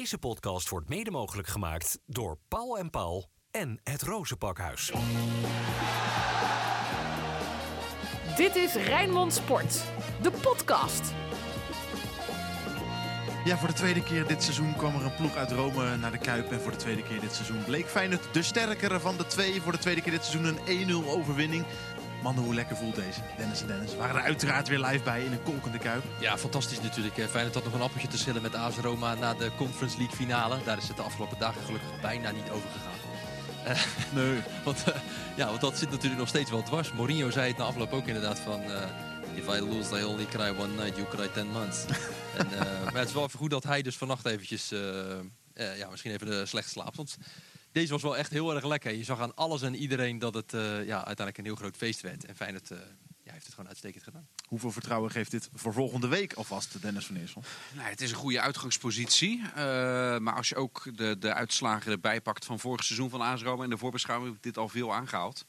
Deze podcast wordt mede mogelijk gemaakt door Paul en Paul en het Rozenpakhuis. Dit is Rijnmond Sport, de podcast. Ja, voor de tweede keer dit seizoen kwam er een ploeg uit Rome naar de Kuip. En voor de tweede keer dit seizoen bleek Feyenoord de sterkere van de twee. Voor de tweede keer dit seizoen een 1-0 overwinning. Mannen, hoe lekker voelt deze? Dennis en Dennis waren er uiteraard weer live bij in een kolkende Kuip. Ja, fantastisch natuurlijk. hè. Feyenoord had nog een appeltje te schillen met AS Roma na de Conference League finale. Daar is het de afgelopen dagen gelukkig bijna niet over gegaan. Eh, Nee. want, eh, ja, want dat zit natuurlijk nog steeds wel dwars. Mourinho zei het na afloop ook inderdaad van... eh, If I lose, I only cry one night, you cry ten months. en, eh, maar het is wel even goed dat hij dus vannacht eventjes... eh, eh, ja, misschien even slecht slaapt. Want deze was wel echt heel erg lekker. Je zag aan alles en iedereen dat het eh, ja, uiteindelijk een heel groot feest werd. En Feyenoord eh, ja, heeft het gewoon uitstekend gedaan. Hoeveel vertrouwen geeft dit voor volgende week alvast, Dennis van Eersel? Nou, het is een goede uitgangspositie. Eh, maar als je ook de, de uitslagen erbij pakt van vorig seizoen van AS Roma... en de voorbeschouwing heb ik dit al veel aangehaald.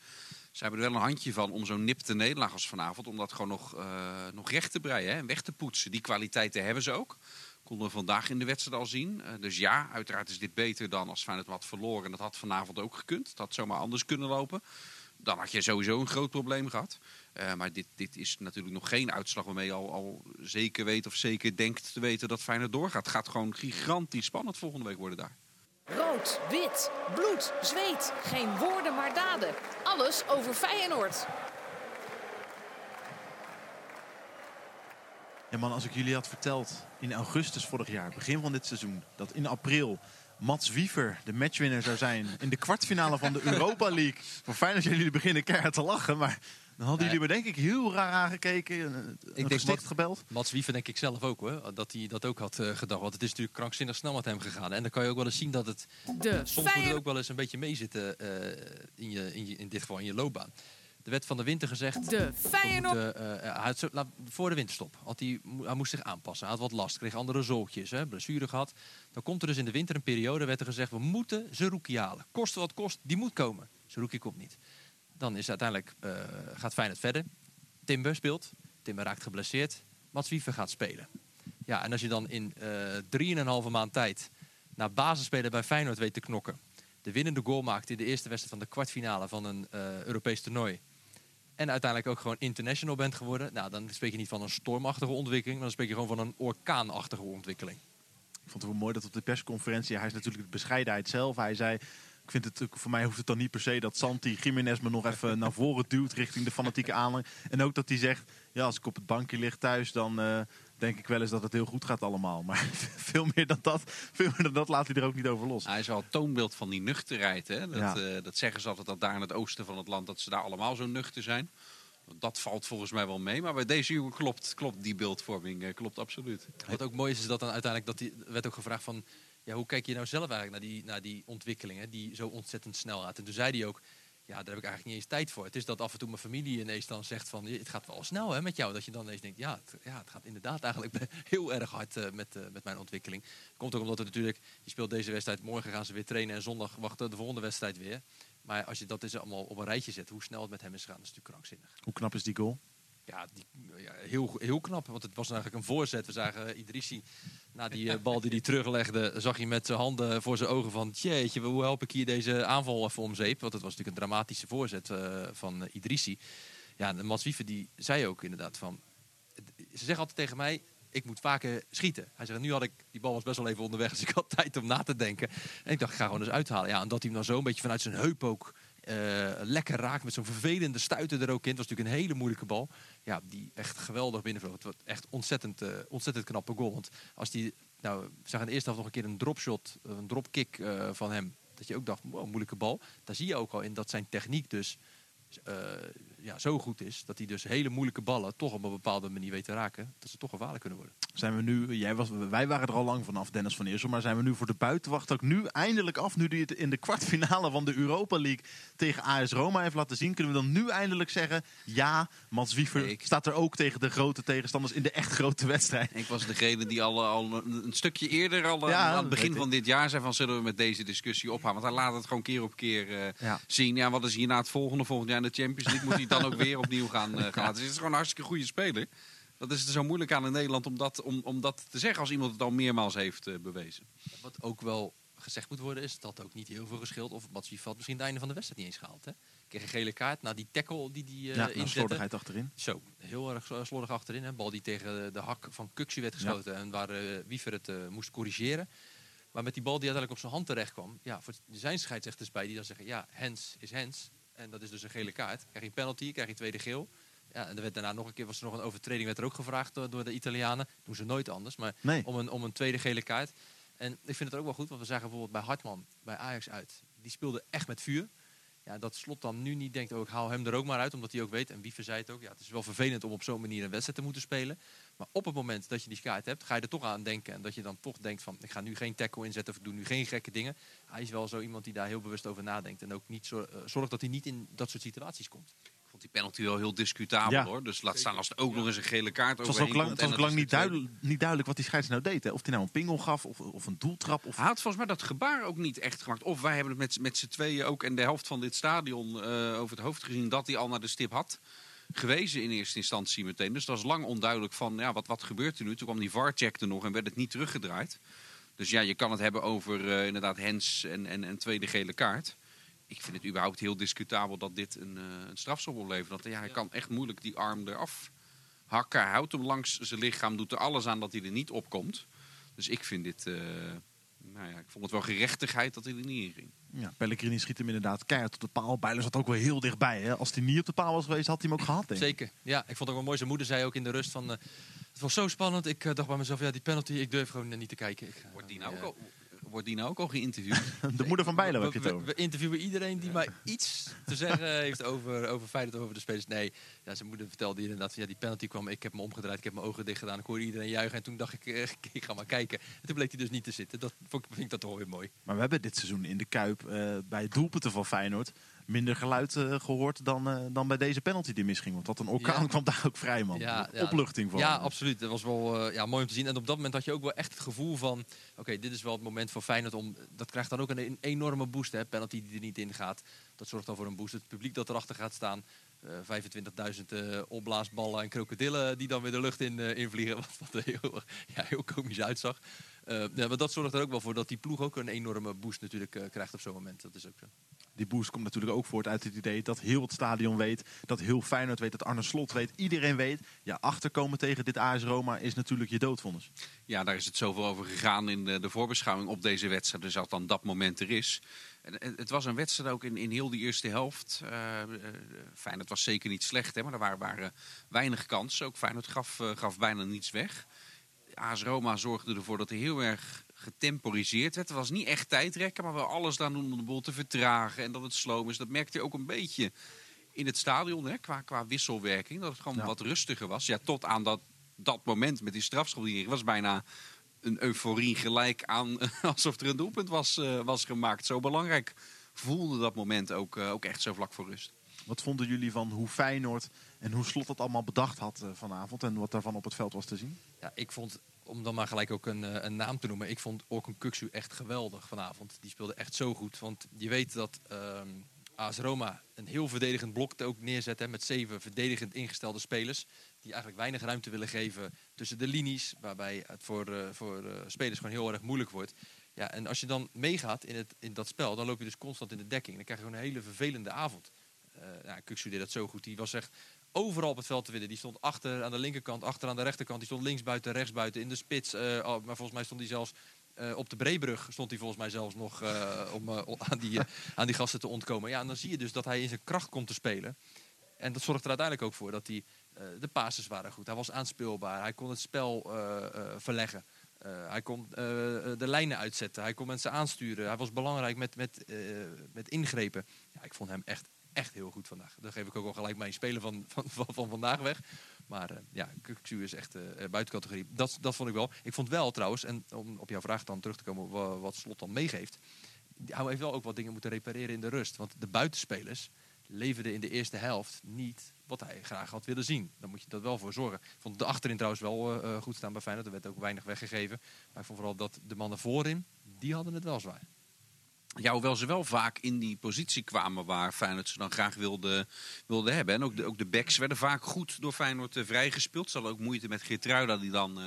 Ze hebben er wel een handje van om zo'n nipte nederlaag als vanavond... om dat gewoon nog, eh, nog recht te breien hè, en weg te poetsen. Die kwaliteiten hebben ze ook. Konden we vandaag in de wedstrijd al zien. Eh, dus ja, uiteraard is dit beter dan als Feyenoord had verloren. En dat had vanavond ook gekund. Dat had zomaar anders kunnen lopen. Dan had je sowieso een groot probleem gehad. Uh, maar dit, dit is natuurlijk nog geen uitslag waarmee je al, al zeker weet of zeker denkt te weten dat Feyenoord doorgaat. Het gaat gewoon gigantisch spannend volgende week worden daar. Rood, wit, bloed, zweet. Geen woorden maar daden. Alles over Feyenoord. Ja man, als ik jullie had verteld in augustus vorig jaar, begin van dit seizoen, dat in april Mats Wiever de matchwinner zou zijn in de kwartfinale van de Europa League. Voor fijn dat jullie beginnen keihard te lachen, maar dan hadden jullie me denk ik heel raar aangekeken. Een, Ik een denk gebeld. Mats Wiever denk ik zelf ook hoor, dat hij dat ook had uh, gedacht. Want het is natuurlijk krankzinnig snel met hem gegaan. En dan kan je ook wel eens zien dat het De soms moet het Feyenoord... ook wel eens een beetje meezitten uh, in, je, in, je, in dit geval in je loopbaan. Er werd van de winter gezegd. De Feyenoord... moeten, uh, hij had laat, voor de winterstop had hij, hij moest zich aanpassen. Hij had wat last, kreeg andere zooltjes, hè, blessure gehad. Dan komt er dus in de winter een periode, werd er gezegd, we moeten Zerouki halen. Kost wat kost, die moet komen. Zerouki komt niet. Dan is uiteindelijk, uh, gaat Feyenoord verder. Timber speelt. Timber raakt geblesseerd. Mats Wiever gaat spelen. Ja, en als je dan in uh, 3,5 maand tijd naar basisspeler bij Feyenoord weet te knokken. De winnende goal maakt in de eerste wedstrijd van de kwartfinale van een uh, Europees toernooi. En uiteindelijk ook gewoon international bent geworden. Nou, dan spreek je niet van een stormachtige ontwikkeling. Maar dan spreek je gewoon van een orkaanachtige ontwikkeling. Ik vond het wel mooi dat op de persconferentie... Hij is natuurlijk de bescheidenheid zelf. Hij zei... Ik vind het, voor mij hoeft het dan niet per se dat Santi Jiménez me nog even naar voren duwt richting de fanatieke aanhang. En ook dat hij zegt, ja, als ik op het bankje lig thuis, dan uh, denk ik wel eens dat het heel goed gaat allemaal. Maar veel meer dan dat, veel meer dan dat laat hij er ook niet over los. Hij is wel het toonbeeld van die nuchterheid. Hè? Dat, ja. uh, dat zeggen ze altijd dat daar in het oosten van het land, dat ze daar allemaal zo nuchter zijn. Dat valt volgens mij wel mee. Maar bij deze jongen klopt, klopt die beeldvorming uh, klopt absoluut. Wat ook mooi is, is dat dan uiteindelijk, dat die, werd ook gevraagd van... Ja, hoe kijk je nou zelf eigenlijk naar die, naar die ontwikkelingen die zo ontzettend snel gaat? En toen zei hij ook, ja, daar heb ik eigenlijk niet eens tijd voor. Het is dat af en toe mijn familie ineens dan zegt van, het gaat wel snel hè, met jou. Dat je dan ineens denkt, ja, het, ja, het gaat inderdaad eigenlijk heel erg hard uh, met, uh, met mijn ontwikkeling. Komt ook omdat het natuurlijk, je speelt deze wedstrijd, morgen gaan ze weer trainen en zondag wachten de volgende wedstrijd weer. Maar als je dat dus allemaal op een rijtje zet, hoe snel het met hem is gegaan, is natuurlijk krankzinnig. Hoe knap is die goal? Ja, die, ja, heel, heel knap. Want het was eigenlijk een voorzet. We zagen Idrissi, na die uh, bal die hij teruglegde, zag hij met zijn handen voor zijn ogen van... Jeetje, hoe help ik hier deze aanval even om zeep? Want het was natuurlijk een dramatische voorzet uh, van Idrissi. Ja, en Mats die zei ook inderdaad van... Ze zeggen altijd tegen mij, ik moet vaker schieten. Hij zegt, nu had ik, die bal was best wel even onderweg, dus ik had tijd om na te denken. En ik dacht, ik ga gewoon eens uithalen. Ja, en dat hij hem dan zo een beetje vanuit zijn heup ook uh, lekker raakt met zo'n vervelende stuiter er ook in. Het was natuurlijk een hele moeilijke bal. Ja, die echt geweldig binnenvloog. Het was echt ontzettend, uh, ontzettend knappe goal. Want als die, nou, we zagen in de eerste helft nog een keer een dropshot, een dropkick uh, van hem. Dat je ook dacht, wow, moeilijke bal. Daar zie je ook al in dat zijn techniek dus ja, zo goed is. Dat hij dus hele moeilijke ballen toch op een bepaalde manier weet te raken. Dat ze toch gevaarlijk kunnen worden. Zijn we nu, jij was, wij waren er al lang vanaf, Dennis van Eersel. Maar zijn we nu voor de buitenwacht ook nu eindelijk af. Nu hij het in de kwartfinale van de Europa League tegen AS Roma heeft laten zien. Kunnen we dan nu eindelijk zeggen, ja, Mats Wiever ik, staat er ook tegen de grote tegenstanders in de echt grote wedstrijd. Ik was degene die al, al een, een stukje eerder, al ja, aan het begin van dit jaar, zei van zullen we met deze discussie ophouden. Want hij laat het gewoon keer op keer uh, ja. zien. Ja, wat is hierna het volgende? Volgend jaar de Champions League moet hij dan ook weer opnieuw gaan, uh, gaan laten. Dus het is gewoon een hartstikke goede speler. Dat is er zo moeilijk aan in Nederland om dat, om, om dat te zeggen als iemand het al meermaals heeft eh, bewezen. Wat ook wel gezegd moet worden is dat ook niet heel veel geschild. Of Mats had misschien het einde van de wedstrijd niet eens gehaald. Hè? Kreeg een gele kaart na die tackle die die ja, uh, nou, slordigheid achterin. Zo, heel erg slo- slordig achterin. Een bal die tegen de hak van Kuxu werd geschoten. En waar eh, Wiever het eh, moest corrigeren. Maar met die bal die uiteindelijk op zijn hand terecht kwam. Ja, voor er zijn scheidsrechters bij die dan zeggen... Ja, hands is hands. En dat is dus een gele kaart. Krijg je een penalty, krijg je tweede geel. Ja, en er werd daarna nog een keer was er nog een overtreding. Werd er ook gevraagd door, door de Italianen. Doen ze nooit anders. Maar Nee. om een, om een tweede gele kaart. En ik vind het ook wel goed, want we zagen bijvoorbeeld bij Hartman, bij Ajax uit. Die speelde echt met vuur. Ja, dat Slot dan nu niet denkt, oh, ik haal hem er ook maar uit, omdat hij ook weet. En zei het ook, ja, het is wel vervelend om op zo'n manier een wedstrijd te moeten spelen. Maar op het moment dat je die kaart hebt, ga je er toch aan denken. En dat je dan toch denkt van, ik ga nu geen tackle inzetten of ik doe nu geen gekke dingen. Hij is wel zo iemand die daar heel bewust over nadenkt. En ook niet zo, eh, zorgt dat hij niet in dat soort situaties komt. Ik vond die penalty wel heel discutabel Ja. hoor. Dus laat staan als er ook nog eens een gele kaart Het was overheen ook lang, komt het was ook lang niet, duidelijk, niet duidelijk wat die scheidsrechter nou deed. Hè. Of hij nou een pingel gaf of, of een doeltrap. Of... Hij had volgens mij dat gebaar ook niet echt gemaakt. Of wij hebben het met, met z'n tweeën ook en de helft van dit stadion eh, over het hoofd gezien dat hij al naar de stip had gewezen in eerste instantie meteen. Dus dat was lang onduidelijk van ja, wat, wat gebeurt er nu. Toen kwam die VAR-check er nog en werd het niet teruggedraaid. Dus ja, je kan het hebben over eh, inderdaad Hens en, en, en tweede gele kaart. Ik vind het überhaupt heel discutabel dat dit een, eh een strafschop oplevert. Want ja, hij kan echt moeilijk die arm eraf hakken. Hij houdt hem langs zijn lichaam, doet er alles aan dat hij er niet op komt. Dus ik vind dit... eh, nou ja, ik vond het wel gerechtigheid dat hij er niet in ging. Ja, Pellegrini schiet hem inderdaad keihard op de paal. Bijlen zat ook wel heel dichtbij. Hè. Als hij niet op de paal was geweest, had hij hem ook gehad. Denk ik. Zeker. Ja, ik vond het ook wel mooi. Zijn moeder zei ook in de rust van... eh, het was zo spannend. Ik eh, dacht bij mezelf, ja, die penalty, ik durf gewoon eh, niet te kijken. Ik, eh, Wordt die nou ook al, wordt die nou ook al geïnterviewd? De moeder van Bijlen we, heb je het we- over. we interviewen iedereen die maar iets te zeggen heeft over, over Feyenoord, over de spelers. Nee, ja, zijn moeder vertelde inderdaad van ja, die penalty kwam. Ik heb me omgedraaid, ik heb mijn ogen dicht gedaan. Ik hoorde iedereen juichen en toen dacht ik, eh, ik ga maar kijken. En toen bleek hij dus niet te zitten. Dat vond ik, vind ik dat toch wel weer mooi. Maar we hebben dit seizoen in de Kuip eh, bij doelpunten van Feyenoord minder geluid eh, gehoord dan, eh, dan bij deze penalty die misging. Want wat een orkaan Ja. kwam daar ook vrij, man. Ja. Opluchting van. Ja, absoluut. Dat was wel eh, ja, mooi om te zien. En op dat moment had je ook wel echt het gevoel van... oké, dit is wel het moment voor Feyenoord om... dat krijgt dan ook een, een enorme boost, hè. Penalty die er niet in gaat. Dat zorgt dan voor een boost. Het publiek dat erachter gaat staan... eh 25.000 eh, opblaasballen en krokodillen die dan weer de lucht in invliegen. Wat, wat er heel, ja, heel komisch uitzag. Ja, maar dat zorgt er ook wel voor dat die ploeg ook een enorme boost natuurlijk krijgt op zo'n moment. Dat is ook zo. Die boost komt natuurlijk ook voort uit het idee dat heel het stadion weet. Dat heel Feyenoord weet, dat Arne Slot weet. Iedereen weet, ja, achterkomen tegen dit AS Roma is natuurlijk je doodvonnis. Ja, daar is het zoveel over gegaan in de, voorbeschouwing op deze wedstrijd. Dus als dan dat moment er is. En, het was een wedstrijd ook in, in heel die eerste helft. Eh eh, Feyenoord was zeker niet slecht, hè, maar er waren, waren weinig kansen. Ook Feyenoord gaf, eh, gaf bijna niets weg. AS Roma zorgde ervoor dat er heel erg getemporiseerd werd. Het was niet echt tijdrekken, maar wel alles aan doen om de boel te vertragen. En dat het sloom is. Dat merkte je ook een beetje in het stadion, hè, qua, qua wisselwerking. Dat het gewoon Ja. wat rustiger was. Ja, tot aan dat, dat moment met die strafschop. Die was bijna een euforie gelijk aan alsof er een doelpunt was, eh, was gemaakt. Zo belangrijk voelde dat moment ook, eh, ook echt zo vlak voor rust. Wat vonden jullie van hoe Feyenoord en hoe Slot dat allemaal bedacht had eh, vanavond en wat daarvan op het veld was te zien? Ja, ik vond, om dan maar gelijk ook een, eh, een naam te noemen, ik vond Orkun Kuksu echt geweldig vanavond. Die speelde echt zo goed. Want je weet dat ehm AS Roma een heel verdedigend blok ook neerzet. Hè, met zeven verdedigend ingestelde spelers. Die eigenlijk weinig ruimte willen geven tussen de linies. Waarbij het voor, eh, voor eh, spelers gewoon heel erg moeilijk wordt. Ja, en als je dan meegaat in, het, in dat spel, dan loop je dus constant in de dekking. Dan krijg je gewoon een hele vervelende avond. Ja, Kuksu deed dat zo goed. Die was echt overal op het veld te winnen. Die stond achter aan de linkerkant, achter aan de rechterkant. Die stond links buiten, rechts buiten, in de spits. Eh, oh, maar volgens mij stond hij zelfs eh, op de Breebrug. Stond hij volgens mij zelfs nog eh, om aan, die, aan die gasten te ontkomen. Ja, en dan zie je dus dat hij in zijn kracht komt te spelen. En dat zorgt er uiteindelijk ook voor dat hij, de passes waren goed. Hij was aanspeelbaar. Hij kon het spel verleggen. Hij kon de lijnen uitzetten. Hij kon mensen aansturen. Hij was belangrijk met, met, met ingrepen. Ja, ik vond hem echt, echt heel goed vandaag. Daar geef ik ook wel gelijk mijn speler van, van, van, van vandaag weg. Maar eh, ja, Kukzu is echt eh buiten categorie. Dat, dat vond ik wel. Ik vond wel trouwens, en om op jouw vraag dan terug te komen, wa- wat Slot dan meegeeft. Hij heeft wel ook wat dingen moeten repareren in de rust. Want de buitenspelers leverden in de eerste helft niet wat hij graag had willen zien. Dan moet je dat wel voor zorgen. Ik vond de achterin trouwens wel eh, eh, goed staan bij Feyenoord. Er werd ook weinig weggegeven. Maar ik vond vooral dat de mannen voorin, die hadden het wel zwaar. Ja, hoewel ze wel vaak in die positie kwamen waar Feyenoord ze dan graag wilde, wilde hebben. En ook de, ook de backs werden vaak goed door Feyenoord eh, vrijgespeeld. Ze hadden ook moeite met Geertruida die dan eh,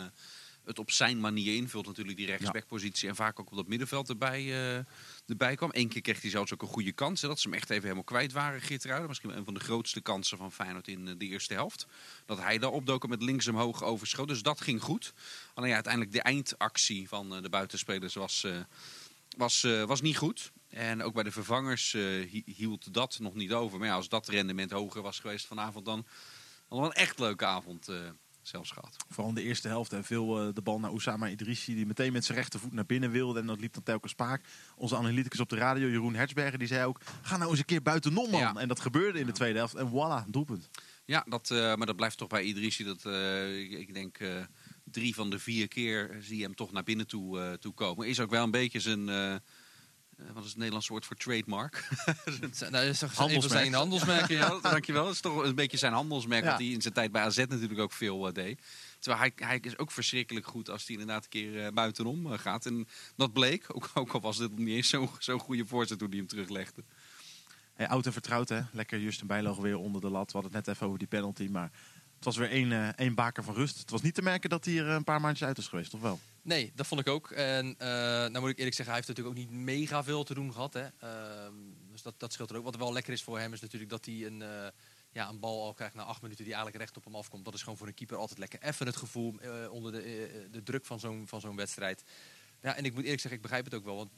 het op zijn manier invult natuurlijk, die rechtsbackpositie. En vaak ook op dat middenveld erbij, eh, erbij kwam. Eén keer kreeg hij zelfs ook een goede kans. Hè, dat ze hem echt even helemaal kwijt waren, Geertruida. Misschien een van de grootste kansen van Feyenoord in de eerste helft. Dat hij daar opdoken met links omhoog overschoot. Dus dat ging goed. Alleen ja, uiteindelijk de eindactie van de buitenspelers was, was, eh, was niet goed. En ook bij de vervangers eh, hi- hield dat nog niet over. Maar ja, als dat rendement hoger was geweest vanavond, dan hadden we een echt leuke avond eh, zelfs gehad. Vooral in de eerste helft. En veel de bal naar Oussama Idrissi. Die meteen met zijn rechtervoet naar binnen wilde. En dat liep dan telkens spaak. Onze analyticus op de radio, Jeroen Hertzberger, die zei ook... Ga nou eens een keer buitenom, man. Ja. En dat gebeurde in de tweede helft. En voilà, doelpunt. Ja, dat, maar dat blijft toch bij Idrissi. Dat, ik, ik denk drie van de vier keer zie je hem toch naar binnen toe, eh, toe komen. Is ook wel een beetje zijn... eh, eh, wat is het Nederlands woord voor trademark? Dat is toch Handelsmerk. zijn handelsmerken, ja. ja, dankjewel. Dat is toch een beetje zijn handelsmerk. Ja. Wat hij in zijn tijd bij AZ natuurlijk ook veel deed. Terwijl hij, hij is ook verschrikkelijk goed als hij inderdaad een keer eh, buitenom gaat. En dat bleek. Ook, ook al was dit niet eens zo'n zo'n goede voorzet toen hij hem teruglegde. Hey, oud en vertrouwd, hè. Lekker Justin Bijloog weer onder de lat. We hadden het net even over die penalty. Maar was weer één, eh, één baker van rust. Het was niet te merken dat hij er een paar maandjes uit is geweest, toch wel? Nee, dat vond ik ook. En eh, nou moet ik eerlijk zeggen, hij heeft natuurlijk ook niet mega veel te doen gehad. Hè. Ehm, dus dat, dat scheelt er ook. Wat wel lekker is voor hem is natuurlijk dat hij een, eh, ja, een bal al krijgt na acht minuten die eigenlijk recht op hem afkomt. Dat is gewoon voor een keeper altijd lekker. Even het gevoel eh, onder de, eh, de druk van zo'n, van zo'n wedstrijd. Ja, en ik moet eerlijk zeggen, ik begrijp het ook wel. Want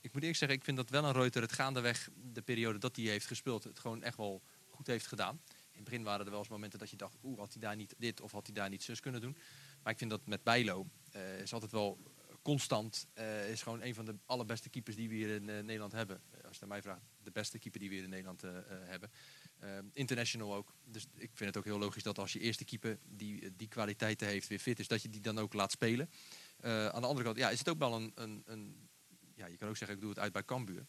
ik moet eerlijk zeggen, ik vind dat wel een Reuter het gaandeweg de periode dat hij heeft gespeeld, het gewoon echt wel goed heeft gedaan. Het begin waren er wel eens momenten dat je dacht, oeh, had hij daar niet dit of had hij daar niet zus kunnen doen. Maar ik vind dat met Bijlo eh, is altijd wel constant. eh, is gewoon een van de allerbeste keepers die we hier in eh, Nederland hebben. Als je naar mij vraagt, de beste keeper die we hier in Nederland hebben. Eh, international ook. Dus ik vind het ook heel logisch dat als je eerste keeper die die kwaliteiten heeft, weer fit is, dat je die dan ook laat spelen. Aan de andere kant, ja, is het ook wel een, een, een ja, je kan ook zeggen, ik doe het uit bij Cambuur.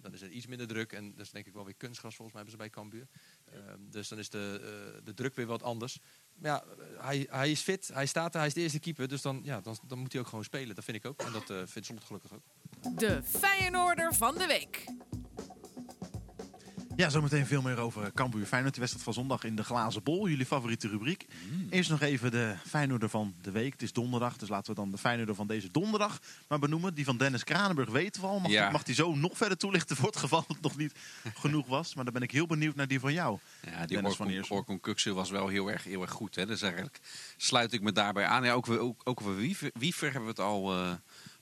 Dan is er iets minder druk en dat is denk ik wel weer kunstgras volgens mij hebben ze bij Cambuur. Ehm, dus dan is de, eh, de druk weer wat anders. Maar ja, hij, hij is fit, hij staat er, hij is de eerste keeper. Dus dan, ja, dan, dan moet hij ook gewoon spelen. Dat vind ik ook. En dat eh vindt Slot gelukkig ook. De Feyenoorder van de week. Ja, zometeen veel meer over Cambuur Feyenoord. De wedstrijd van zondag in de Glazen Bol. Jullie favoriete rubriek. Eerst nog even de Feyenoorder van de week. Het is donderdag, dus laten we dan de Feyenoorder van deze donderdag maar benoemen. Die van Dennis Kranenburg weten we al. Mag, Ja. die, mag die zo nog verder toelichten voor het geval het nog niet genoeg was. Maar dan ben ik heel benieuwd naar die van jou. Ja, die Dennis van. Orkon Kuksu was wel heel erg, heel erg goed. Hè? Dus eigenlijk sluit ik me daarbij aan. Ja, ook, ook, ook over Wiever, Wiever hebben we het al eh,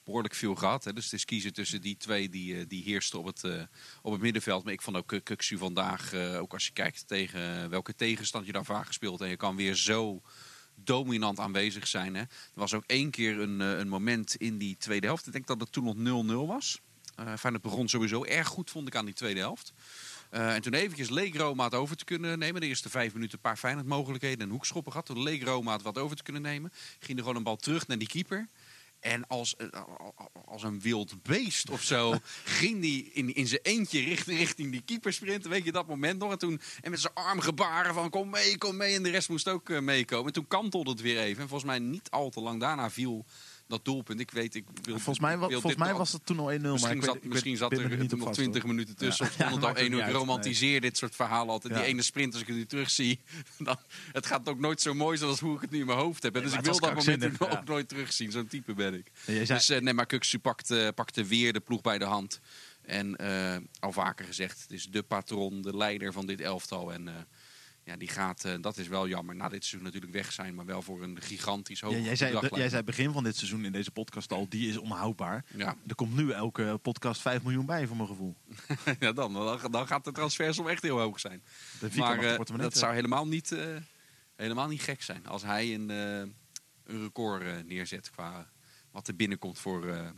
behoorlijk veel gehad. Hè? Dus het is kiezen tussen die twee die, eh, die heersten op het, eh, op het middenveld. Maar ik vond ook Kuk- Kuksu vandaag, eh, ook als je kijkt tegen welke tegenstand je daar vaak gespeeld. En je kan weer zo dominant aanwezig zijn. Hè? Er was ook één keer een, eh, een moment in die tweede helft. Ik denk dat het toen nog 0-0 was. Eh Feyenoord begon sowieso erg goed, vond ik, aan die tweede helft. Eh, en toen eventjes leek Roma het over te kunnen nemen. De eerste vijf minuten een paar Feyenoord mogelijkheden en hoekschoppen gehad. Toen leek Roma het wat over te kunnen nemen. Ging er gewoon een bal terug naar die keeper. En als, eh, als een wild beest of zo ging die in, in zijn eentje richting, richting die keeper sprinten. Weet je dat moment nog? En, toen, en met zijn arm gebaren van kom mee, kom mee. En de rest moest ook eh, meekomen. En toen kantelde het weer even. En volgens mij niet al te lang daarna viel dat doelpunt. Ik weet, ik wil, Volgens mij, wil volgens mij was het toen al 1-0. maar Misschien, ik zat, ik weet- misschien zat er, nog vast, 20 hoor. minuten tussen. Ja. Of stond het al ook 1 niet uur. uit, Romantiseer dit soort verhalen altijd. Die ene sprint, als ik het nu terugzie. Dan, het gaat ook nooit zo mooi zijn als hoe ik het nu in mijn hoofd heb. Nee, dus ik wil dat moment ook nooit terugzien. Zo'n type ben ik. Zei- Dus eh, nee, maar Kuksu pakte, pakte weer de ploeg bij de hand. En eh, al vaker gezegd, het is de patron, de leider van dit elftal. En eh, ja, die gaat, eh, dat is wel jammer, na dit seizoen natuurlijk weg zijn. Maar wel voor een gigantisch hoog Ja, jij, zei, jij zei begin van dit seizoen in deze podcast al, die is onhoudbaar. Ja, Er komt nu elke podcast 5 miljoen bij, voor mijn gevoel. ja dan, dan, dan gaat de transfersom echt heel hoog zijn. Maar eh, dat zou helemaal niet, eh, helemaal niet gek zijn als hij een, een record neerzet qua wat er binnenkomt voor,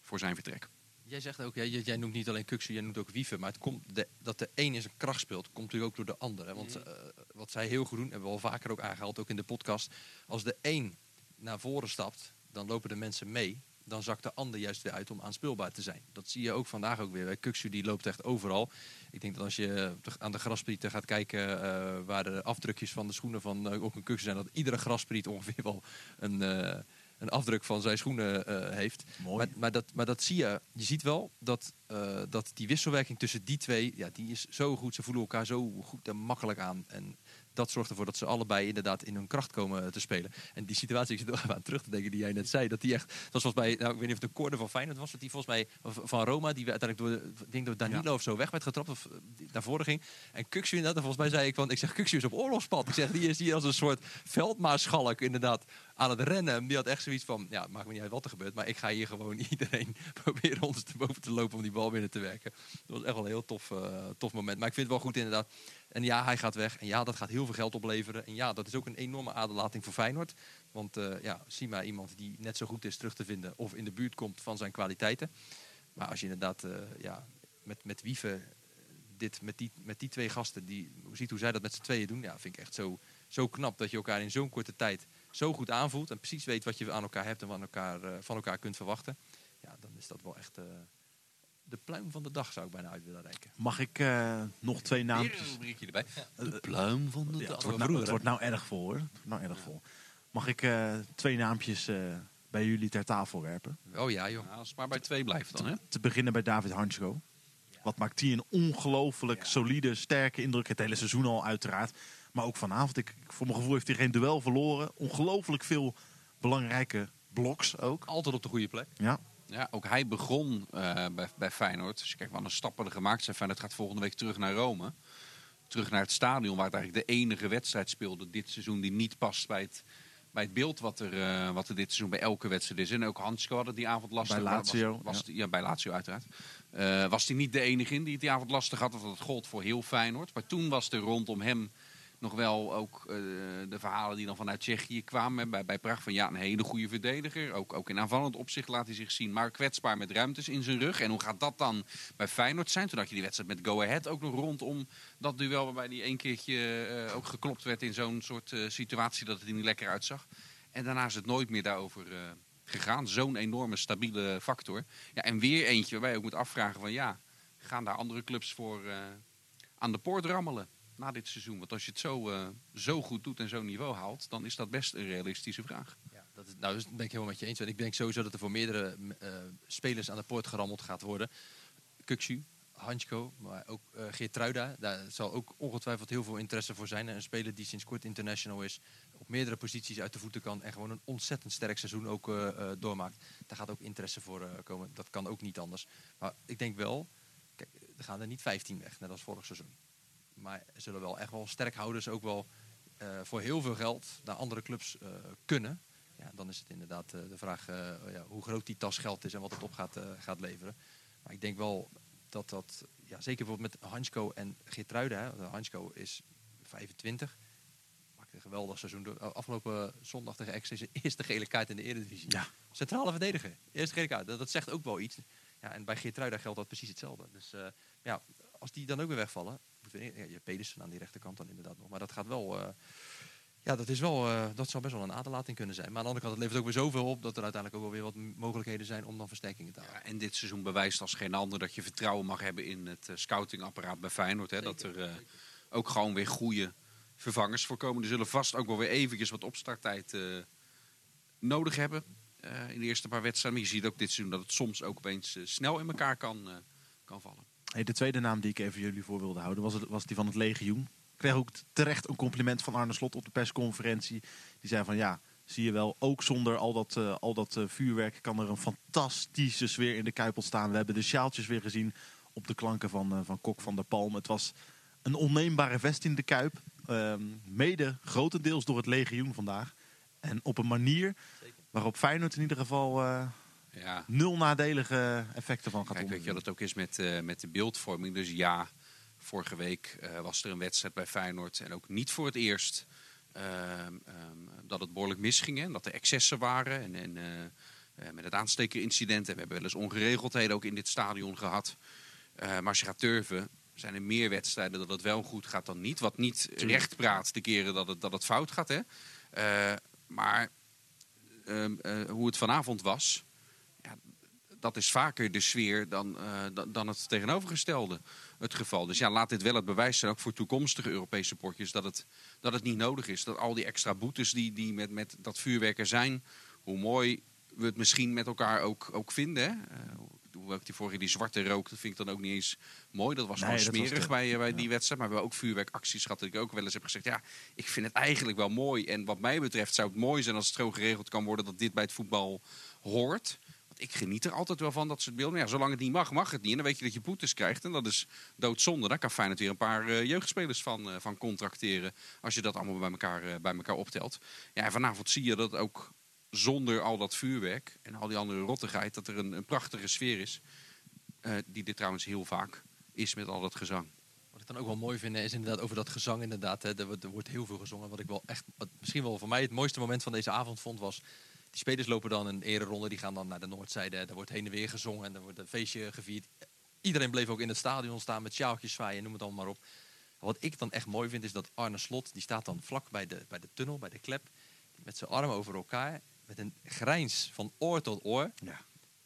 voor zijn vertrek. Jij zegt ook, jij, jij noemt niet alleen Kuksu, jij noemt ook Wiever. Maar het komt de, dat de een in zijn kracht speelt, komt natuurlijk ook door de ander. Hè? Want eh, wat zij heel goed doen, hebben we al vaker ook aangehaald, ook in de podcast. Als de een naar voren stapt, dan lopen de mensen mee. Dan zakt de ander juist weer uit om aanspeelbaar te zijn. Dat zie je ook vandaag ook weer. Bij Kuksu die loopt echt overal. Ik denk dat als je de- aan de grasprieten gaat kijken eh, waar de afdrukjes van de schoenen van eh, ook een Kuksu zijn, dat iedere graspriet ongeveer wel een, eh, een afdruk van zijn schoenen eh, heeft. Mooi. Maar, maar, dat, maar dat zie je. Je ziet wel dat, eh, dat die wisselwerking tussen die twee, ja, die is zo goed. Ze voelen elkaar zo goed en makkelijk aan. En dat zorgt ervoor dat ze allebei inderdaad in hun kracht komen te spelen. En die situatie, ik zit er aan terug te denken die jij net zei, dat die echt, dat was mij, nou, ik weet niet of een corner van Feyenoord was, dat die volgens mij van Roma, die uiteindelijk door, ik denk door Danilo of zo weg werd getrapt of eh, naar voren ging. En Kuxu inderdaad, en volgens mij zei ik van, ik zeg Kuxu is op oorlogspad. Ik zeg, die is hier als een soort veldmaarschalk inderdaad aan het rennen. En die had echt zoiets van, ja, maakt me niet uit wat er gebeurt, maar ik ga hier gewoon iedereen proberen ondersteboven te lopen om die bal binnen te werken. Dat was echt wel een heel tof, eh, tof moment. Maar ik vind het wel goed inderdaad. En ja, hij gaat weg. En ja, dat gaat heel veel geld opleveren. En ja, dat is ook een enorme aderlating voor Feyenoord. Want eh, ja, zie maar iemand die net zo goed is terug te vinden of in de buurt komt van zijn kwaliteiten. Maar als je inderdaad eh, ja, met, met Wieven dit, met, die, met die twee gasten, die ziet hoe zij dat met z'n tweeën doen, ja, vind ik echt zo, zo knap dat je elkaar in zo'n korte tijd zo goed aanvoelt en precies weet wat je aan elkaar hebt en wat elkaar, eh, van elkaar kunt verwachten. Ja, dan is dat wel echt eh, de pluim van de dag, zou ik bijna uit willen reiken. Mag ik eh, nog twee een naampjes? rubriekje erbij. De pluim van de Ja, het, dag. wordt nou, het wordt nou erg vol hoor. Het wordt nou erg vol. Mag ik eh, twee naampjes eh, bij jullie ter tafel werpen? Oh ja, joh. Ja, als het maar bij twee blijft dan, hè? Te beginnen bij David Hansko. Wat maakt die een ongelooflijk solide, sterke indruk. Het hele seizoen al uiteraard. Maar ook vanavond. Ik, ik- voor mijn gevoel heeft hij geen duel verloren. Ongelooflijk veel belangrijke bloks ook. Altijd op de goede plek. Ja, Ja, ook hij begon eh, bij, bij Feyenoord. Dus je kijkt wat een stappen er gemaakt zijn. Feyenoord gaat volgende week terug naar Rome. Terug naar het stadion waar het eigenlijk de enige wedstrijd speelde dit seizoen die niet past bij het, bij het beeld wat er, eh, wat er dit seizoen bij elke wedstrijd is. En ook Hansko had het die avond lastig. Bij Lazio, Was, was ja. die- ja, bij Lazio uiteraard. Eh, was hij niet de enige in die het die avond lastig had. Want dat gold voor heel Feyenoord. Maar toen was er rondom hem nog wel ook eh, de verhalen die dan vanuit Tsjechië kwamen. Bij, bij Praag van ja, een hele goede verdediger. Ook, ook in aanvallend opzicht laat hij zich zien. Maar kwetsbaar met ruimtes in zijn rug. En hoe gaat dat dan bij Feyenoord zijn? Toen had je die wedstrijd met Go Ahead ook nog rondom dat duel. Waarbij hij één keertje eh, ook geklopt werd in zo'n soort eh, situatie dat het er niet lekker uitzag. En daarna is het nooit meer daarover gegaan. Zo'n enorme stabiele factor. Ja, en weer eentje waarbij je ook moet afvragen van ja, gaan daar andere clubs voor aan de poort rammelen na dit seizoen? Want als je het zo, eh, zo goed doet en zo'n niveau haalt, dan is dat best een realistische vraag. Ja, dat is, nou, dat ben ik helemaal met je eens. Want ik denk sowieso dat er voor meerdere eh, spelers aan de poort gerammeld gaat worden. Kuxu, Hansko, maar ook eh Geertruida. Daar zal ook ongetwijfeld heel veel interesse voor zijn. Een speler die sinds kort international is, op meerdere posities uit de voeten kan en gewoon een ontzettend sterk seizoen ook doormaakt. Daar gaat ook interesse voor komen. Dat kan ook niet anders. Maar ik denk wel, kijk, er gaan er niet 15 weg, net als vorig seizoen. Maar er zullen wel echt wel sterkhouders ook wel eh, voor heel veel geld naar andere clubs eh, kunnen. Ja, dan is het inderdaad eh, de vraag eh, ja, hoe groot die tas geld is en wat het op gaat, gaat leveren. Maar ik denk wel dat dat, ja, zeker bijvoorbeeld met Hansko en Geertruida. Hè, Hansko is 25, maakt een geweldig seizoen. Afgelopen zondag tegen Ex is zijn eerste gele kaart in de Eredivisie. Ja. Centrale verdediger, eerste gele kaart. Dat, dat zegt ook wel iets. Ja, en bij Geertruida geldt dat precies hetzelfde. Dus ja, als die dan ook weer wegvallen, ja, je hebt Pedersen aan die rechterkant dan inderdaad nog. Maar dat gaat wel, eh, ja, dat is wel, eh, dat zou best wel een aderlating kunnen zijn. Maar aan de andere kant, het levert ook weer zoveel op dat er uiteindelijk ook wel weer wat mogelijkheden zijn om dan versterkingen te halen. Ja, en dit seizoen bewijst als geen ander dat je vertrouwen mag hebben in het eh, scoutingapparaat bij Feyenoord. Hè? Dat er eh, ook gewoon weer goede vervangers voor komen. Er zullen vast ook wel weer eventjes wat opstarttijd eh, nodig hebben eh, in de eerste paar wedstrijden. Maar je ziet ook dit seizoen dat het soms ook opeens snel in elkaar kan, eh, kan vallen. Hey, de tweede naam die ik even jullie voor wilde houden was, het, was die van het legioen. Ik kreeg ook terecht een compliment van Arne Slot op de persconferentie. Die zei van ja, zie je wel, ook zonder al dat, eh, al dat eh, vuurwerk kan er een fantastische sfeer in de Kuip ontstaan. We hebben de sjaaltjes weer gezien op de klanken van, eh, van Kok van der Palm. Het was een onneembare vest in de Kuip. Ehm, mede grotendeels door het legioen vandaag. En op een manier waarop Feyenoord in ieder geval Ja, nul nadelige effecten van gaat Kijk, weet je wat het ook is met, eh, met de beeldvorming. Dus ja, vorige week eh, was er een wedstrijd bij Feyenoord. En ook niet voor het eerst ehm, ehm, dat het behoorlijk misging. Hè? Dat er excessen waren. En, en eh, met het aanstekerincident. En we hebben wel eens ongeregeldheden ook in dit stadion gehad. Eh, maar als je gaat turven, zijn er meer wedstrijden dat het wel goed gaat dan niet. Wat niet recht praat de keren dat het, dat het fout gaat. Hè? Maar ehm, eh, hoe het vanavond was dat is vaker de sfeer dan, eh, dan, het tegenovergestelde het geval. Dus ja, laat dit wel het bewijs zijn, ook voor toekomstige Europese potjes, dat het, dat het niet nodig is. Dat al die extra boetes die, die met, met dat vuurwerk er zijn, hoe mooi we het misschien met elkaar ook, ook vinden. Hè? Eh, hoewel ik die vorige die zwarte rook, dat vind ik dan ook niet eens mooi. Dat was Nee, gewoon was smerig bij, eh, bij die wedstrijd. Maar we hebben ook vuurwerkacties gehad. Dat ik ook wel eens heb gezegd, ja, ik vind het eigenlijk wel mooi. En wat mij betreft zou het mooi zijn als het zo geregeld kan worden dat dit bij het voetbal hoort. Ik geniet er altijd wel van dat soort beelden. Ja, zolang het niet mag, mag het niet. En dan weet je dat je boetes krijgt. En dat is doodzonde. Daar kan Feyenoord weer een paar eh, jeugdspelers van, eh, van contracteren. Als je dat allemaal bij elkaar, eh, bij elkaar optelt. Ja, en vanavond zie je dat ook zonder al dat vuurwerk en al die andere rottigheid... dat er een, een prachtige sfeer is. Die dit trouwens heel vaak is met al dat gezang. Wat ik dan ook wel mooi vind, is inderdaad over dat gezang inderdaad. Hè, er wordt heel veel gezongen. Wat ik wel echt, wat misschien wel voor mij het mooiste moment van deze avond vond, was... Die spelers lopen dan een ereronde, die gaan dan naar de noordzijde. Daar wordt heen en weer gezongen en er wordt een feestje gevierd. Iedereen bleef ook in het stadion staan met sjaaltjes zwaaien, noem het allemaal maar op. Wat ik dan echt mooi vind, is dat Arne Slot, die staat dan vlak bij de, bij de tunnel, bij de klep. Met zijn armen over elkaar, met een grijns van oor tot oor. Ja.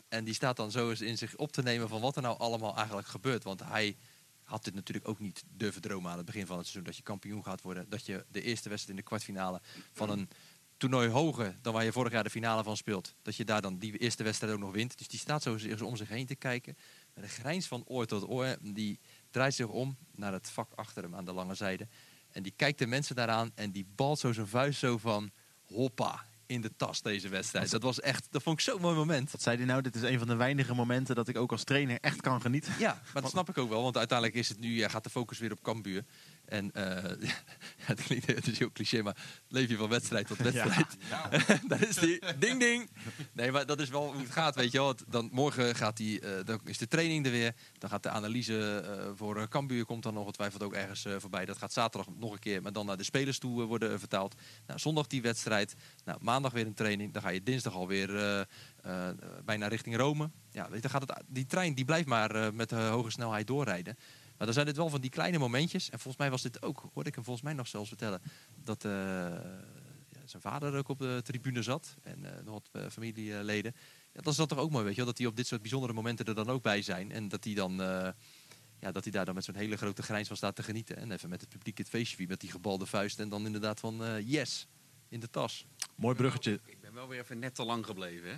En die staat dan zo eens in zich op te nemen van wat er nou allemaal eigenlijk gebeurt. Want hij had dit natuurlijk ook niet durven dromen aan het begin van het seizoen. Dat je kampioen gaat worden. Dat je de eerste wedstrijd in de kwartfinale van een toernooi hoger dan waar je vorig jaar de finale van speelt. Dat je daar dan die eerste wedstrijd ook nog wint. Dus die staat zo om zich heen te kijken. Met een grijns van oor tot oor. Die draait zich om naar het vak achter hem aan de lange zijde. En die kijkt de mensen daaraan en die balt zo zijn vuist zo van... Hoppa, in de tas deze wedstrijd. Dat was echt, dat vond ik zo'n mooi moment. Wat zei hij nou? Dit is een van de weinige momenten dat ik ook als trainer echt kan genieten. Ja, maar dat snap ik ook wel. Want uiteindelijk is het nu, ja, gaat de focus weer op Cambuur. En eh, ja, het, klinkt, het is heel cliché, maar leef je van wedstrijd tot wedstrijd. dat is die ding ding. Nee, maar dat is wel hoe het gaat, weet je wel. Dan, morgen gaat die, eh, dan is de training er weer. Dan gaat de analyse eh, voor Cambuur komt dan ongetwijfeld ook ergens voorbij. Dat gaat zaterdag nog een keer, maar dan naar de spelers toe worden vertaald. Nou, zondag die wedstrijd. Nou, maandag weer een training. Dan ga je dinsdag alweer bijna richting Rome. Ja, weet je, dan gaat het, die trein die blijft maar met hoge snelheid doorrijden. Maar dan zijn het wel van die kleine momentjes. En volgens mij was dit ook, hoorde ik hem volgens mij nog zelfs vertellen, dat eh, ja, zijn vader ook op de tribune zat. En eh, nog wat eh, familieleden. Ja, dat is dat toch ook mooi, weet je wel. Dat die op dit soort bijzondere momenten er dan ook bij zijn. En dat hij dan... eh, ja, dat hij daar dan met zo'n hele grote grijns van staat te genieten. En even met het publiek het feestje viert met die gebalde vuist. En dan inderdaad van eh, yes, in de tas. Mooi bruggetje. Ik ben wel weer even net te lang gebleven. Hè?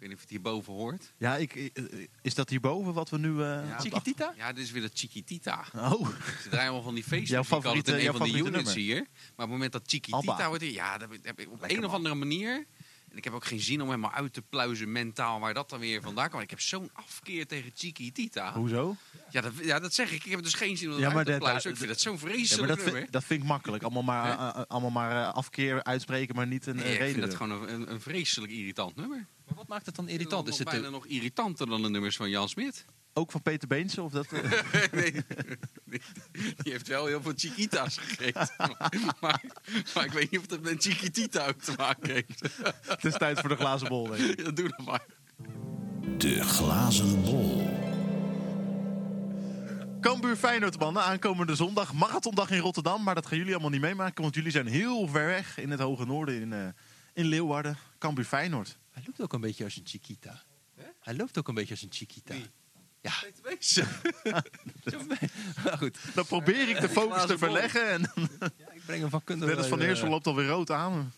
Ik weet niet of je het hierboven hoort. Ja, ik, eh, is dat hierboven wat we nu... eh, Ja. Chiquitita? Ja, dit is weer dat Chiquitita. Oh, Ze draaien allemaal van die feestjes. Jouw Ik had het favoriete- in een van de favoriete units nummer? hier. Maar op het moment dat Chiquitita Abba. wordt... Ja, dat heb ik op Lekker, een of andere manier... En ik heb ook geen zin om helemaal uit te pluizen mentaal waar dat dan weer vandaan komt. Ik heb zo'n afkeer tegen Chiquitita. hoezo? Ja dat, ja, dat zeg ik. Ik heb dus geen zin om Ja, uit te pluizen. dat- Ik vind dat zo'n Ja, maar vreselijk dat, nummer. vind, dat vind ik makkelijk. Allemaal maar, eh, eh, allemaal maar eh, afkeer uitspreken, maar niet een eh, Nee, ik vind reden. dat gewoon een, een, een vreselijk irritant nummer. Maakt het dan irritant? Is het bijna nog irritanter dan de nummers van Jan Smit. Ook van Peter Beense? Of dat, eh, nee, nee, die heeft wel heel veel chiquita's gegeten. maar, maar ik weet niet of dat met Chiquitita ook te maken heeft. het is tijd voor de glazen bol. denk ik. Ja, doe dat maar. De glazen bol. Cambuur Feyenoord, mannen. Aankomende zondag. Marathondag in Rotterdam. Maar dat gaan jullie allemaal niet meemaken. Want jullie zijn heel ver weg in het hoge noorden. In, eh, in Leeuwarden. Cambuur Feyenoord. Hij loopt ook een beetje als een chiquita. Hij loopt ook een beetje als een chiquita. Wie? Ja, Peter Wees. maar goed. Dan probeer ik de focus te verleggen. En Ja, ik breng hem van kunde. Dennis van Eersel eh, loopt alweer rood aan.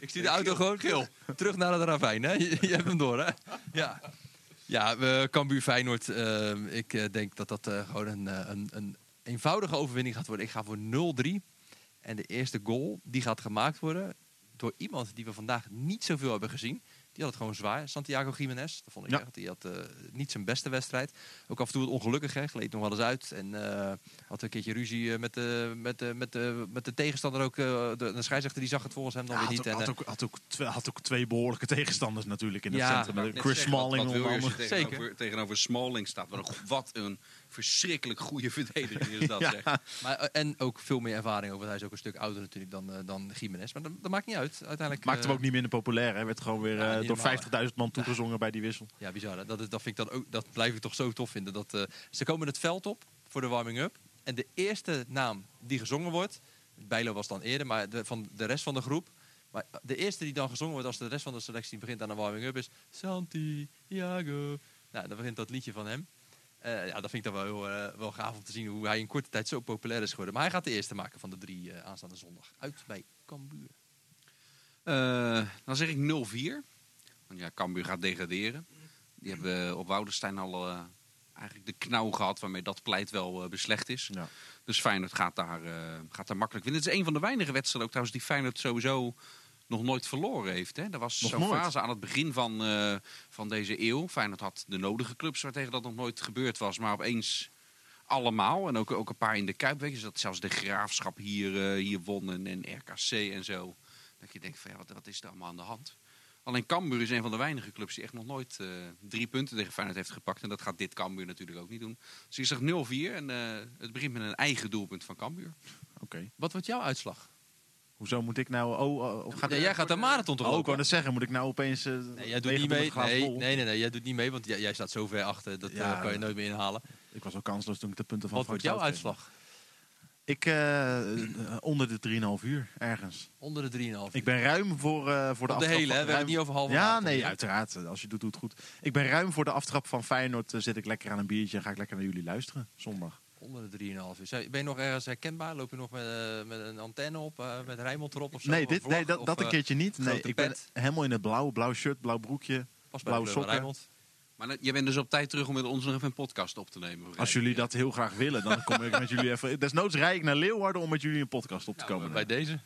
Ik zie de auto gewoon geel. Terug naar het ravijn, hè? Je, je hebt hem door, hè? Ja. Ja, we Cambuur Feyenoord. eh, ik eh, denk dat dat eh, gewoon een, een, een eenvoudige overwinning gaat worden. Ik ga voor 0-3. En de eerste goal, die gaat gemaakt worden door iemand die we vandaag niet zoveel hebben gezien. Die had het gewoon zwaar. Santiago Jiménez. Dat vond ik Ja. echt. Die had eh, niet zijn beste wedstrijd. Ook af en toe wat ongelukkig, hè. Gleed nog wel eens uit. En eh, had een keertje ruzie eh, met de, met de, met de, met de tegenstander ook. eh, de, de scheidsrechter die zag het volgens hem dan Ja, weer niet. ook, En, had, ook, had, ook twee, had ook twee behoorlijke tegenstanders natuurlijk in het Ja, centrum. Chris wat- Smalling wat andere. tegenover, tegenover Smalling staat. Wat een verschrikkelijk goede verdediger is dat, Ja. zeg. Maar, eh, en ook veel meer ervaring over. Hij is ook een stuk ouder natuurlijk dan, eh, dan Jiménez. Maar dat, dat maakt niet uit. Uiteindelijk, Maakt hem eh, ook niet minder populair. Hij werd gewoon weer Ja, door normaal, 50.000 man toegezongen bij die wissel. Ja, bizar. hè. Dat, dat, vind ik dan ook, dat blijf ik toch zo tof vinden. Dat, ze komen het veld op voor de warming-up. En de eerste naam die gezongen wordt... Bijlo was dan eerder, maar de, van de rest van de groep... Maar de eerste die dan gezongen wordt als de rest van de selectie begint aan de warming-up is... Santiago. Nou, dan begint dat liedje van hem. Eh, ja, dat vind ik dan wel, heel, eh, wel gaaf om te zien hoe hij in korte tijd zo populair is geworden. Maar hij gaat de eerste maken van de drie eh, aanstaande zondag. Uit bij Cambuur. Eh, dan zeg ik 0-4. Want ja, Cambuur gaat degraderen. Die hebben op Woudenstein al eh, eigenlijk de knauw gehad waarmee dat pleit wel beslecht is. Ja. Dus Feyenoord gaat daar, eh, gaat daar makkelijk winnen. Het is een van de weinige wedstrijden ook trouwens die Feyenoord sowieso nog nooit verloren heeft. Hè? Er was Nog zo'n nooit? fase aan het begin van, eh, van deze eeuw. Feyenoord had de nodige clubs waartegen dat nog nooit gebeurd was. Maar opeens allemaal. En ook, ook een paar in de Kuip. Weet je, dat zelfs de Graafschap hier, eh, hier won en, en RKC en zo. Dat je denkt van ja, wat, wat is er allemaal aan de hand? Alleen Cambuur is een van de weinige clubs die echt nog nooit eh, drie punten tegen Feyenoord heeft gepakt. En dat gaat dit Cambuur natuurlijk ook niet doen. Dus ik zeg 0-4 en eh, het begint met een eigen doelpunt van Cambuur. Oké. Wat wordt jouw uitslag? Hoezo moet ik nou... Oh, oh, oh, gaat Ja, jij gaat de marathon toch Oh, ik lopen? wou net zeggen, moet ik nou opeens... eh, Nee, jij doet niet mee. Nee, nee, nee, nee, jij doet niet mee, want jij, jij staat zo ver achter. Dat Ja. eh, kan je nooit meer inhalen. Ik was al kansloos toen ik de punten van Wat wordt jouw uitslag? Ik eh, onder de 3,5 uur ergens. Onder de 3,5. Ik ben ruim voor, eh, voor de de aftrap hele, hè? We hebben ruim- niet over halve Ja, nee, uiteraard. Als je doet, doet het goed. Ik ben ruim voor de aftrap van Feyenoord. zit ik lekker aan een biertje en ga ik lekker naar jullie luisteren. Zondag. Onder de 3,5 uur. Ben je nog ergens herkenbaar? Loop je nog met, eh, met een antenne op, eh, met Rijnmond erop of zo? Nee, dit, nee dat, Of, dat een eh, keertje niet. Nee, ik ben helemaal in het blauw. Blauw shirt, blauw broekje. Pas bij blauwe sokken. Rijnmond. Maar je bent dus op tijd terug om met ons nog even een podcast op te nemen. Als jullie dat heel graag willen, dan kom ik met jullie even... Desnoods rijd ik naar Leeuwarden om met jullie een podcast op te Nou, komen. bij deze.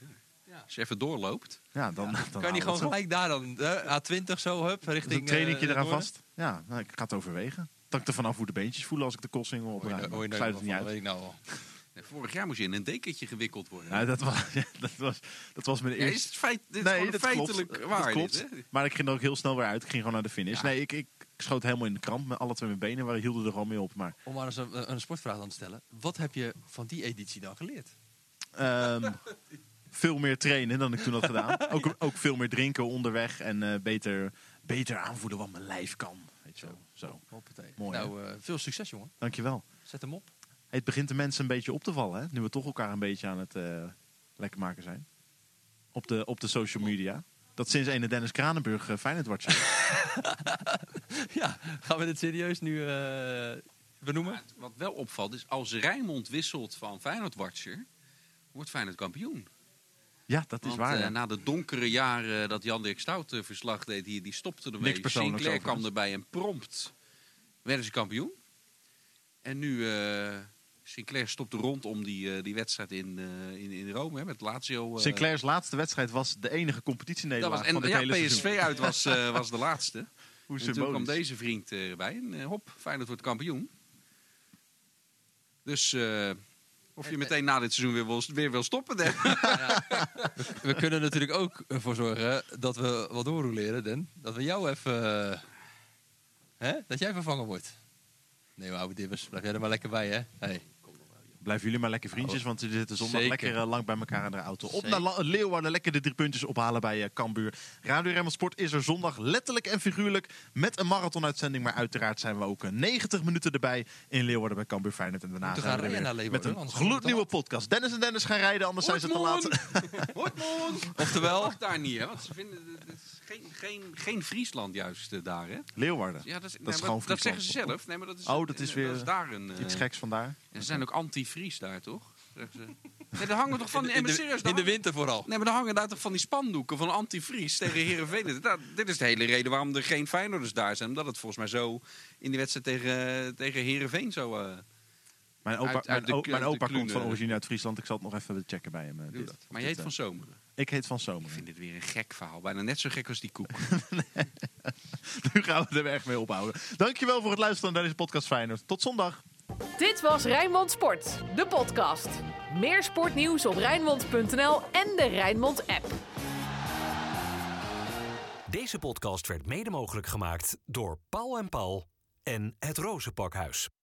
Als je even doorloopt. ja, dan, dan Kan je gewoon gelijk daar dan, eh, A20 zo, hup, richting... een trainingje eraan vast? Ja, nou, ik ga het overwegen. Dat ik er vanaf hoe de beentjes voelen als ik de kossingen Hoor je, oprijd. hoor je Ik nooit sluit het niet uit. weet ik nou al. Vorig jaar moest je in een dekentje gewikkeld worden. Ja, dat, was, ja, dat, was, dat was mijn Ja, eerste... is het feit, dit is Nee, gewoon dat feitelijk klopt. waar. Dat klopt. dit, hè? Maar ik ging er ook heel snel weer uit. Ik ging gewoon naar de finish. Nee, ik, ik schoot helemaal in de kramp. Met alle twee mijn benen waar hielden er gewoon mee op. Maar Om maar eens een, een sportvraag aan te stellen. Wat heb je van die editie dan geleerd? ehm, veel meer trainen dan ik toen had gedaan. Ook, ook veel meer drinken onderweg. En eh, beter, beter aanvoelen wat mijn lijf kan. Weet je wel. Zo. Hoppatee. Mooi, nou, eh, veel succes jongen. Dankjewel. Zet hem op. Het begint de mensen een beetje op te vallen. Hè? Nu we toch elkaar een beetje aan het eh, lekker maken zijn. Op de, op de social media. Dat sinds ene Dennis Kranenburg uh, Feyenoord wordt. ja, gaan we dit serieus nu eh, benoemen? Wat wel opvalt is, als Rijnmond wisselt van Feyenoord-watcher, wordt Feyenoord kampioen. Ja, dat is Want, waar. eh, ja. na de donkere jaren dat Jan-Dirk Stout eh, verslag deed hier, die stopte ermee. Sinclair kwam erbij en prompt werden ze kampioen. En nu, eh Sinclair stopte rondom die, die wedstrijd in, in, in Rome hè, met Lazio. Sinclair's laatste wedstrijd was de enige dat competitienederlaag was, en van het ja, hele PSV seizoen. uit was, was de laatste. Hoe En toen kwam deze vriend erbij en hop, Feyenoord wordt kampioen. Dus of je meteen na dit seizoen weer wil, weer wil stoppen, Dan. We kunnen natuurlijk ook ervoor zorgen dat we wat doorroleren, Den. Dat we jou even... eh, hè? Dat jij vervangen wordt. Nee, maar oude dibbers, blijf jij er maar lekker bij, hè? Hey. Blijven jullie maar lekker vriendjes, want jullie zitten zondag Zeker. lekker eh, lang bij elkaar in de auto. Op Zeker. naar Leeuwarden, lekker de drie puntjes ophalen bij eh, Cambuur. Radio Rijnmond Sport is er zondag letterlijk en figuurlijk met een marathonuitzending. Maar uiteraard zijn we ook eh, 90 minuten erbij in Leeuwarden bij Cambuur Feyenoord. En daarna we gaan weer naar met een gloednieuwe podcast. Dennis en Dennis gaan rijden, anders zijn ze te laat. Hortmond! Oftewel, Mag daar niet, hè? Want ze vinden het is geen, geen, geen Friesland juist eh, daar, hè? Leeuwarden. Ja, dat, is, Dat nee, is maar gewoon dat zeggen ze zelf. Nee, maar dat is, Oh, dat is eh, weer dat is daar een. eh, Iets geks vandaar. en ze zijn ook anti-Fries daar, toch? Nee, daar hangen toch van die. in nee, maar de, in de winter vooral. Nee, maar dan hangen daar toch van die spandoeken van anti-Fries tegen Heerenveen. Dat- dit is de hele reden waarom er geen Feyenoorders daar zijn. Omdat het volgens mij zo in die wedstrijd tegen, tegen Heerenveen zo... eh, Mijn opa, Uit- uit mijn, de de opa komt van origine uit Friesland. Ik zal het nog even checken bij hem. eh, dit- dat. Maar je heet van eh, Zomeren. Ik heet Van Zomer. Ik vind dit weer een gek verhaal. Bijna net zo gek als die koek. Nu gaan we er echt mee ophouden. Dankjewel voor het luisteren naar deze podcast Feyenoord. Tot zondag. Dit was Rijnmond Sport, de podcast. Meer sportnieuws op Rijnmond.nl en de Rijnmond app. Deze podcast werd mede mogelijk gemaakt door Paul en Paul en het Rozenpakhuis.